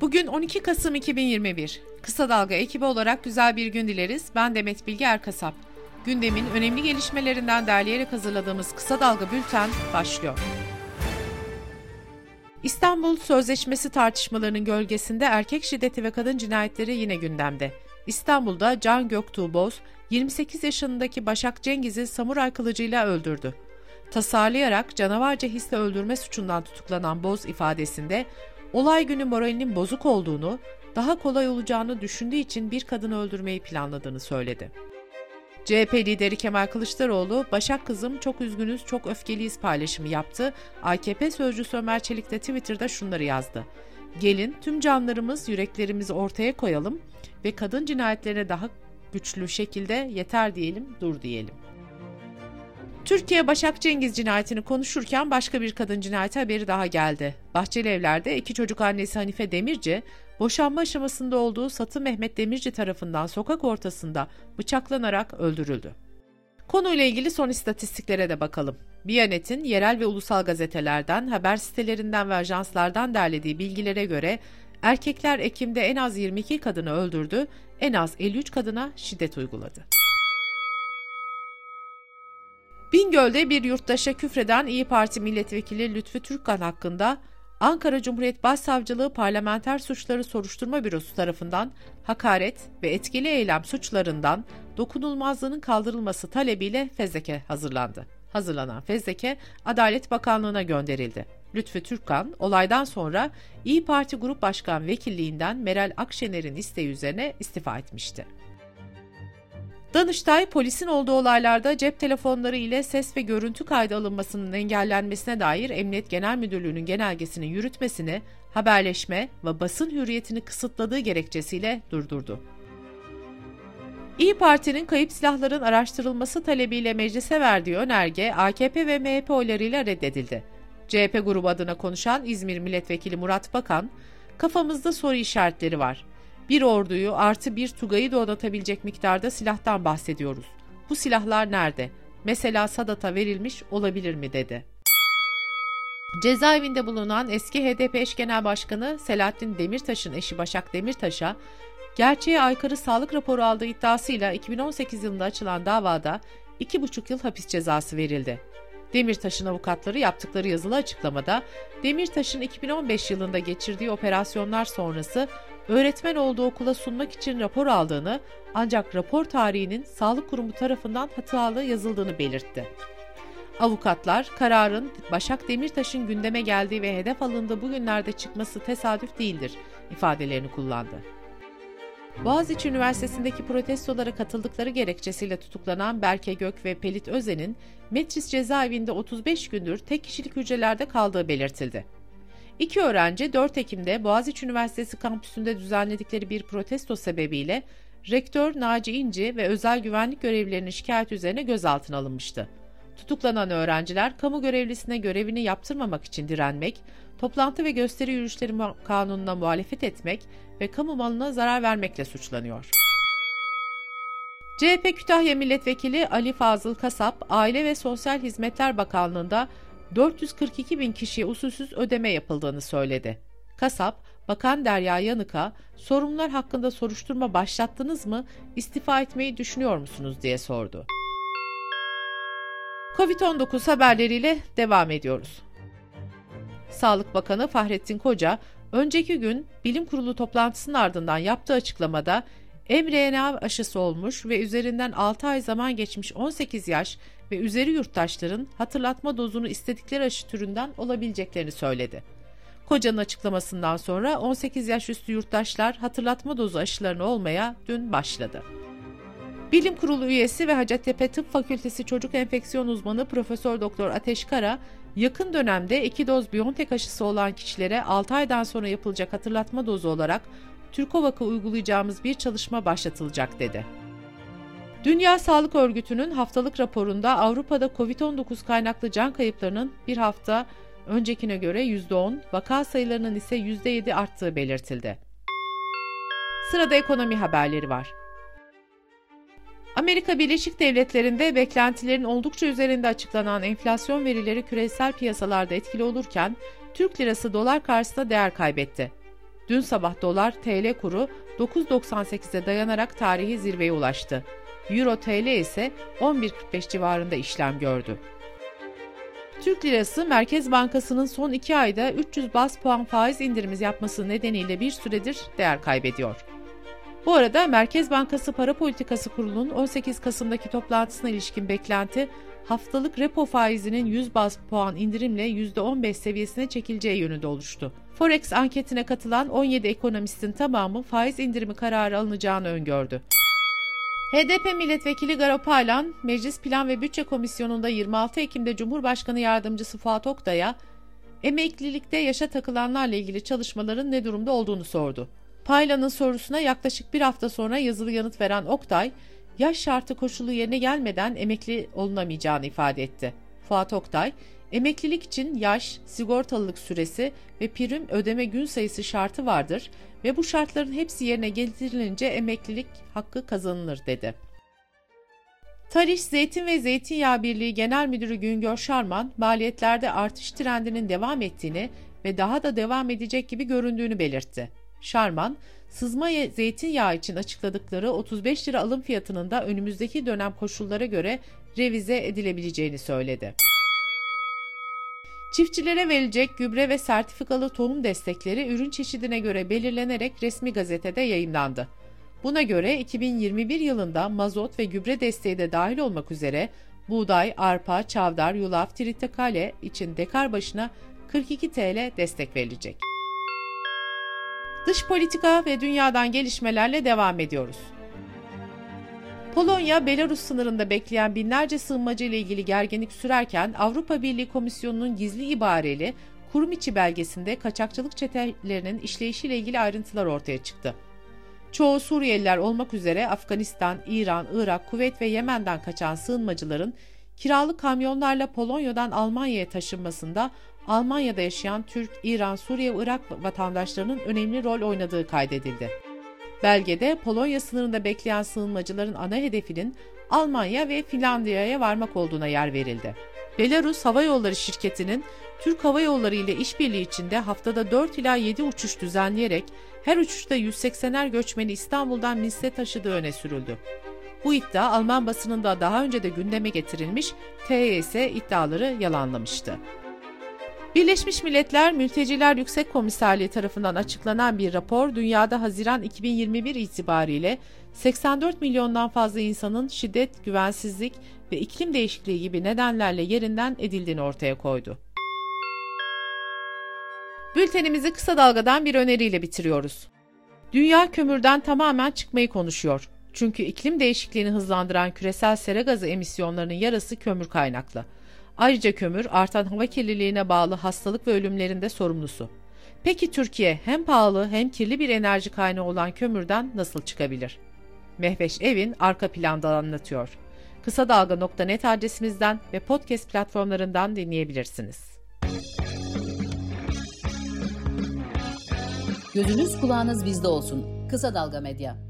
Bugün 12 Kasım 2021. Kısa Dalga ekibi olarak güzel bir gün dileriz. Ben Demet Bilge Erkasap. Gündemin önemli gelişmelerinden derleyerek hazırladığımız Kısa Dalga Bülten başlıyor. İstanbul Sözleşmesi tartışmalarının gölgesinde erkek şiddeti ve kadın cinayetleri yine gündemde. İstanbul'da Can Göktuğ Boz, 28 yaşındaki Başak Cengiz'i samuray kılıcıyla öldürdü. Tasarlayarak canavarca hisle öldürme suçundan tutuklanan Boz ifadesinde olay günü moralinin bozuk olduğunu, daha kolay olacağını düşündüğü için bir kadını öldürmeyi planladığını söyledi. CHP lideri Kemal Kılıçdaroğlu, Başak kızım çok üzgünüz, çok öfkeliyiz paylaşımı yaptı. AKP sözcüsü Ömer Çelik de Twitter'da şunları yazdı. Gelin tüm canlarımız, yüreklerimizi ortaya koyalım ve kadın cinayetlerine daha güçlü şekilde yeter diyelim, dur diyelim. Türkiye Başak Cengiz cinayetini konuşurken başka bir kadın cinayeti haberi daha geldi. Bahçeli Evler'de iki çocuk annesi Hanife Demirci, boşanma aşamasında olduğu Satı Mehmet Demirci tarafından sokak ortasında bıçaklanarak öldürüldü. Konuyla ilgili son istatistiklere de bakalım. Biyanet'in yerel ve ulusal gazetelerden, haber sitelerinden ve ajanslardan derlediği bilgilere göre erkekler Ekim'de en az 22 kadını öldürdü, en az 53 kadına şiddet uyguladı. Bingöl'de bir yurttaşa küfreden İyi Parti milletvekili Lütfü Türkkan hakkında Ankara Cumhuriyet Başsavcılığı Parlamenter Suçları Soruşturma Bürosu tarafından hakaret ve etkili eylem suçlarından dokunulmazlığının kaldırılması talebiyle fezleke hazırlandı. Hazırlanan fezleke Adalet Bakanlığı'na gönderildi. Lütfü Türkkan olaydan sonra İyi Parti Grup Başkan Vekilliğinden Meral Akşener'in isteği üzerine istifa etmişti. Danıştay, polisin olduğu olaylarda cep telefonları ile ses ve görüntü kaydı alınmasının engellenmesine dair Emniyet Genel Müdürlüğü'nün genelgesini yürütmesini, haberleşme ve basın hürriyetini kısıtladığı gerekçesiyle durdurdu. İyi Parti'nin kayıp silahların araştırılması talebiyle meclise verdiği önerge AKP ve MHP oylarıyla reddedildi. CHP grubu adına konuşan İzmir Milletvekili Murat Bakan, kafamızda soru işaretleri var bir orduyu artı bir Tugay'ı donatabilecek miktarda silahtan bahsediyoruz. Bu silahlar nerede? Mesela Sadat'a verilmiş olabilir mi dedi. Cezaevinde bulunan eski HDP eş genel başkanı Selahattin Demirtaş'ın eşi Başak Demirtaş'a gerçeğe aykırı sağlık raporu aldığı iddiasıyla 2018 yılında açılan davada 2,5 yıl hapis cezası verildi. Demirtaş'ın avukatları yaptıkları yazılı açıklamada Demirtaş'ın 2015 yılında geçirdiği operasyonlar sonrası öğretmen olduğu okula sunmak için rapor aldığını ancak rapor tarihinin sağlık kurumu tarafından hatalı yazıldığını belirtti. Avukatlar kararın Başak Demirtaş'ın gündeme geldiği ve hedef alındığı bugünlerde çıkması tesadüf değildir ifadelerini kullandı. Boğaziçi Üniversitesi'ndeki protestolara katıldıkları gerekçesiyle tutuklanan Berke Gök ve Pelit Özen'in Metris cezaevinde 35 gündür tek kişilik hücrelerde kaldığı belirtildi. İki öğrenci 4 Ekim'de Boğaziçi Üniversitesi kampüsünde düzenledikleri bir protesto sebebiyle rektör Naci İnci ve özel güvenlik görevlilerinin şikayet üzerine gözaltına alınmıştı. Tutuklanan öğrenciler kamu görevlisine görevini yaptırmamak için direnmek, toplantı ve gösteri yürüyüşleri kanununa muhalefet etmek ve kamu malına zarar vermekle suçlanıyor. CHP Kütahya Milletvekili Ali Fazıl Kasap, Aile ve Sosyal Hizmetler Bakanlığı'nda 442 bin kişiye usulsüz ödeme yapıldığını söyledi. Kasap, Bakan Derya Yanık'a sorumlular hakkında soruşturma başlattınız mı, istifa etmeyi düşünüyor musunuz diye sordu. Covid-19 haberleriyle devam ediyoruz. Sağlık Bakanı Fahrettin Koca, önceki gün bilim kurulu toplantısının ardından yaptığı açıklamada mRNA aşısı olmuş ve üzerinden 6 ay zaman geçmiş 18 yaş ve üzeri yurttaşların hatırlatma dozunu istedikleri aşı türünden olabileceklerini söyledi. Koca'nın açıklamasından sonra 18 yaş üstü yurttaşlar hatırlatma dozu aşılarını olmaya dün başladı. Bilim Kurulu üyesi ve Hacettepe Tıp Fakültesi Çocuk Enfeksiyon Uzmanı Profesör Doktor Ateş Kara, yakın dönemde iki doz Biontech aşısı olan kişilere 6 aydan sonra yapılacak hatırlatma dozu olarak Türkovak'a uygulayacağımız bir çalışma başlatılacak dedi. Dünya Sağlık Örgütü'nün haftalık raporunda Avrupa'da COVID-19 kaynaklı can kayıplarının bir hafta öncekine göre %10, vaka sayılarının ise %7 arttığı belirtildi. Sırada ekonomi haberleri var. Amerika Birleşik Devletleri'nde beklentilerin oldukça üzerinde açıklanan enflasyon verileri küresel piyasalarda etkili olurken Türk lirası dolar karşısında değer kaybetti. Dün sabah dolar TL kuru 9.98'e dayanarak tarihi zirveye ulaştı. Euro TL ise 11.45 civarında işlem gördü. Türk Lirası Merkez Bankası'nın son iki ayda 300 bas puan faiz indirimi yapması nedeniyle bir süredir değer kaybediyor. Bu arada Merkez Bankası Para Politikası Kurulu'nun 18 Kasım'daki toplantısına ilişkin beklenti haftalık repo faizinin 100 bas puan indirimle %15 seviyesine çekileceği yönünde oluştu. Forex anketine katılan 17 ekonomistin tamamı faiz indirimi kararı alınacağını öngördü. HDP milletvekili Garo Paylan, Meclis Plan ve Bütçe Komisyonu'nda 26 Ekim'de Cumhurbaşkanı Yardımcısı Fuat Oktay'a emeklilikte yaşa takılanlarla ilgili çalışmaların ne durumda olduğunu sordu. Paylan'ın sorusuna yaklaşık bir hafta sonra yazılı yanıt veren Oktay, yaş şartı koşulu yerine gelmeden emekli olunamayacağını ifade etti. Fuat Oktay, emeklilik için yaş, sigortalılık süresi ve prim ödeme gün sayısı şartı vardır ve bu şartların hepsi yerine getirilince emeklilik hakkı kazanılır dedi. Tarih Zeytin ve Zeytinyağı Birliği Genel Müdürü Güngör Şarman, maliyetlerde artış trendinin devam ettiğini ve daha da devam edecek gibi göründüğünü belirtti. Şarman, sızma zeytinyağı için açıkladıkları 35 lira alım fiyatının da önümüzdeki dönem koşullara göre revize edilebileceğini söyledi. Çiftçilere verilecek gübre ve sertifikalı tohum destekleri ürün çeşidine göre belirlenerek resmi gazetede yayınlandı. Buna göre 2021 yılında mazot ve gübre desteği de dahil olmak üzere buğday, arpa, çavdar, yulaf, tritikale için dekar başına 42 TL destek verilecek. Dış politika ve dünyadan gelişmelerle devam ediyoruz. Polonya, Belarus sınırında bekleyen binlerce sığınmacı ile ilgili gerginlik sürerken Avrupa Birliği Komisyonu'nun gizli ibareli kurum içi belgesinde kaçakçılık çetelerinin işleyişiyle ilgili ayrıntılar ortaya çıktı. Çoğu Suriyeliler olmak üzere Afganistan, İran, Irak, Kuveyt ve Yemen'den kaçan sığınmacıların kiralık kamyonlarla Polonya'dan Almanya'ya taşınmasında Almanya'da yaşayan Türk, İran, Suriye ve Irak vatandaşlarının önemli rol oynadığı kaydedildi. Belgede Polonya sınırında bekleyen sığınmacıların ana hedefinin Almanya ve Finlandiya'ya varmak olduğuna yer verildi. Belarus Hava Yolları şirketinin Türk Hava Yolları ile işbirliği içinde haftada 4 ila 7 uçuş düzenleyerek her uçuşta 180'er göçmeni İstanbul'dan Minsk'e taşıdığı öne sürüldü. Bu iddia Alman basınında daha önce de gündeme getirilmiş, TYS iddiaları yalanlamıştı. Birleşmiş Milletler Mülteciler Yüksek Komiserliği tarafından açıklanan bir rapor, dünyada Haziran 2021 itibariyle 84 milyondan fazla insanın şiddet, güvensizlik ve iklim değişikliği gibi nedenlerle yerinden edildiğini ortaya koydu. Bültenimizi kısa dalgadan bir öneriyle bitiriyoruz. Dünya kömürden tamamen çıkmayı konuşuyor. Çünkü iklim değişikliğini hızlandıran küresel sera gazı emisyonlarının yarısı kömür kaynaklı. Ayrıca kömür artan hava kirliliğine bağlı hastalık ve ölümlerinde sorumlusu. Peki Türkiye hem pahalı hem kirli bir enerji kaynağı olan kömürden nasıl çıkabilir? Mehveş Evin arka planda anlatıyor. Kısa Dalga.net adresimizden ve podcast platformlarından dinleyebilirsiniz. Gözünüz kulağınız bizde olsun. Kısa Dalga Medya.